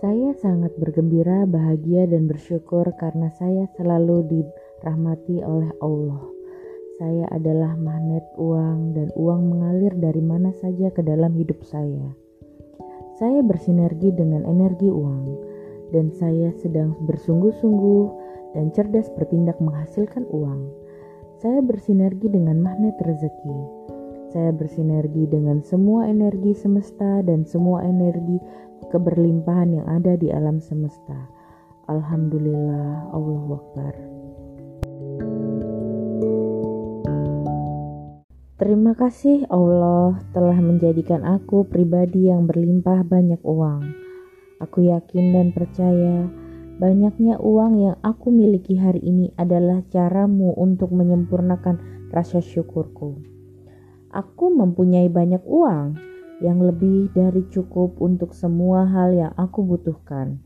Saya sangat bergembira, bahagia, dan bersyukur karena saya selalu dirahmati oleh Allah. Saya adalah magnet uang, dan uang mengalir dari mana saja ke dalam hidup saya. Saya bersinergi dengan energi uang, dan saya sedang bersungguh-sungguh dan cerdas bertindak menghasilkan uang. Saya bersinergi dengan magnet rezeki. Saya bersinergi dengan semua energi semesta dan semua energi keberlimpahan yang ada di alam semesta. Alhamdulillah, Allah Akbar. Terima kasih Allah telah menjadikan aku pribadi yang berlimpah banyak uang. Aku yakin dan percaya banyaknya uang yang aku miliki hari ini adalah caramu untuk menyempurnakan rasa syukurku. Aku mempunyai banyak uang, yang lebih dari cukup untuk semua hal yang aku butuhkan.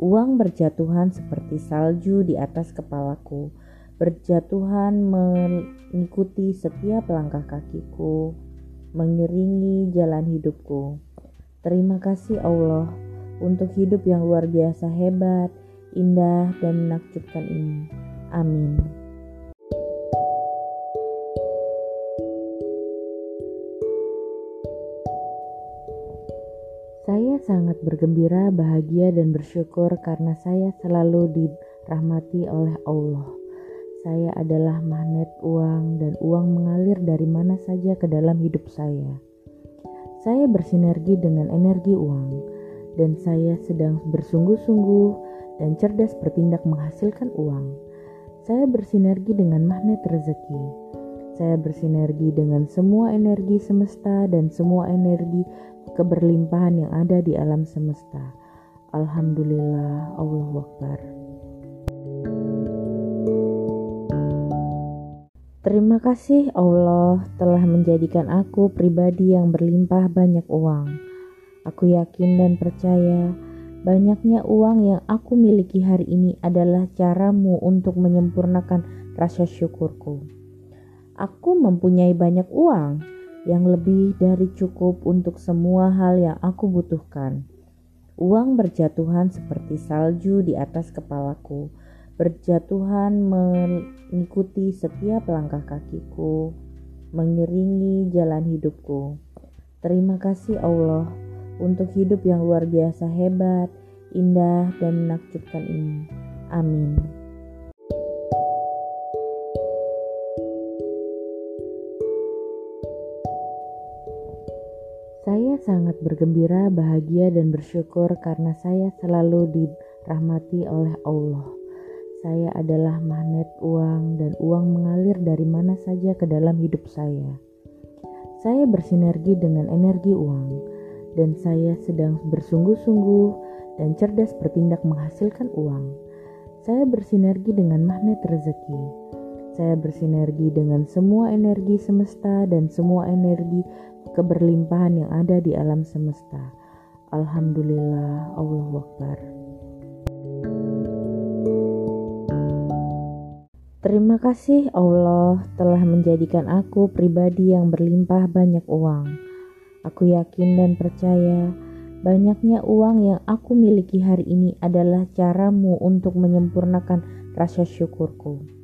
Uang berjatuhan seperti salju di atas kepalaku, berjatuhan mengikuti setiap langkah kakiku, mengiringi jalan hidupku. Terima kasih Allah untuk hidup yang luar biasa hebat, indah, dan menakjubkan ini. Amin. Saya sangat bergembira, bahagia, dan bersyukur karena saya selalu dirahmati oleh Allah. Saya adalah magnet uang, dan uang mengalir dari mana saja ke dalam hidup saya. Saya bersinergi dengan energi uang, dan saya sedang bersungguh-sungguh dan cerdas bertindak menghasilkan uang. Saya bersinergi dengan magnet rezeki. Saya bersinergi dengan semua energi semesta dan semua energi keberlimpahan yang ada di alam semesta. Alhamdulillah, Allah Akbar. Terima kasih Allah telah menjadikan aku pribadi yang berlimpah banyak uang. Aku yakin dan percaya banyaknya uang yang aku miliki hari ini adalah caramu untuk menyempurnakan rasa syukurku. Aku mempunyai banyak uang, yang lebih dari cukup untuk semua hal yang aku butuhkan. Uang berjatuhan seperti salju di atas kepalaku, berjatuhan mengikuti setiap langkah kakiku, mengiringi jalan hidupku. Terima kasih Allah untuk hidup yang luar biasa hebat, indah, dan menakjubkan ini. Amin. Saya sangat bergembira, bahagia, dan bersyukur karena saya selalu dirahmati oleh Allah. Saya adalah magnet uang, dan uang mengalir dari mana saja ke dalam hidup saya. Saya bersinergi dengan energi uang, dan saya sedang bersungguh-sungguh dan cerdas bertindak menghasilkan uang. Saya bersinergi dengan magnet rezeki. Saya bersinergi dengan semua energi semesta dan semua energi keberlimpahan yang ada di alam semesta. Alhamdulillah, Allah Akbar. Terima kasih Allah telah menjadikan aku pribadi yang berlimpah banyak uang. Aku yakin dan percaya banyaknya uang yang aku miliki hari ini adalah caramu untuk menyempurnakan rasa syukurku.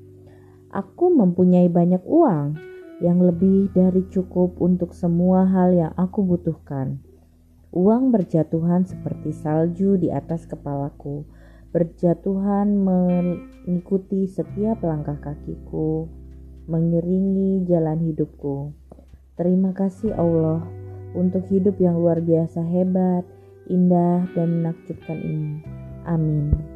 Aku mempunyai banyak uang, yang lebih dari cukup untuk semua hal yang aku butuhkan. Uang berjatuhan seperti salju di atas kepalaku, berjatuhan mengikuti setiap langkah kakiku, mengiringi jalan hidupku. Terima kasih Allah untuk hidup yang luar biasa hebat, indah, dan menakjubkan ini. Amin.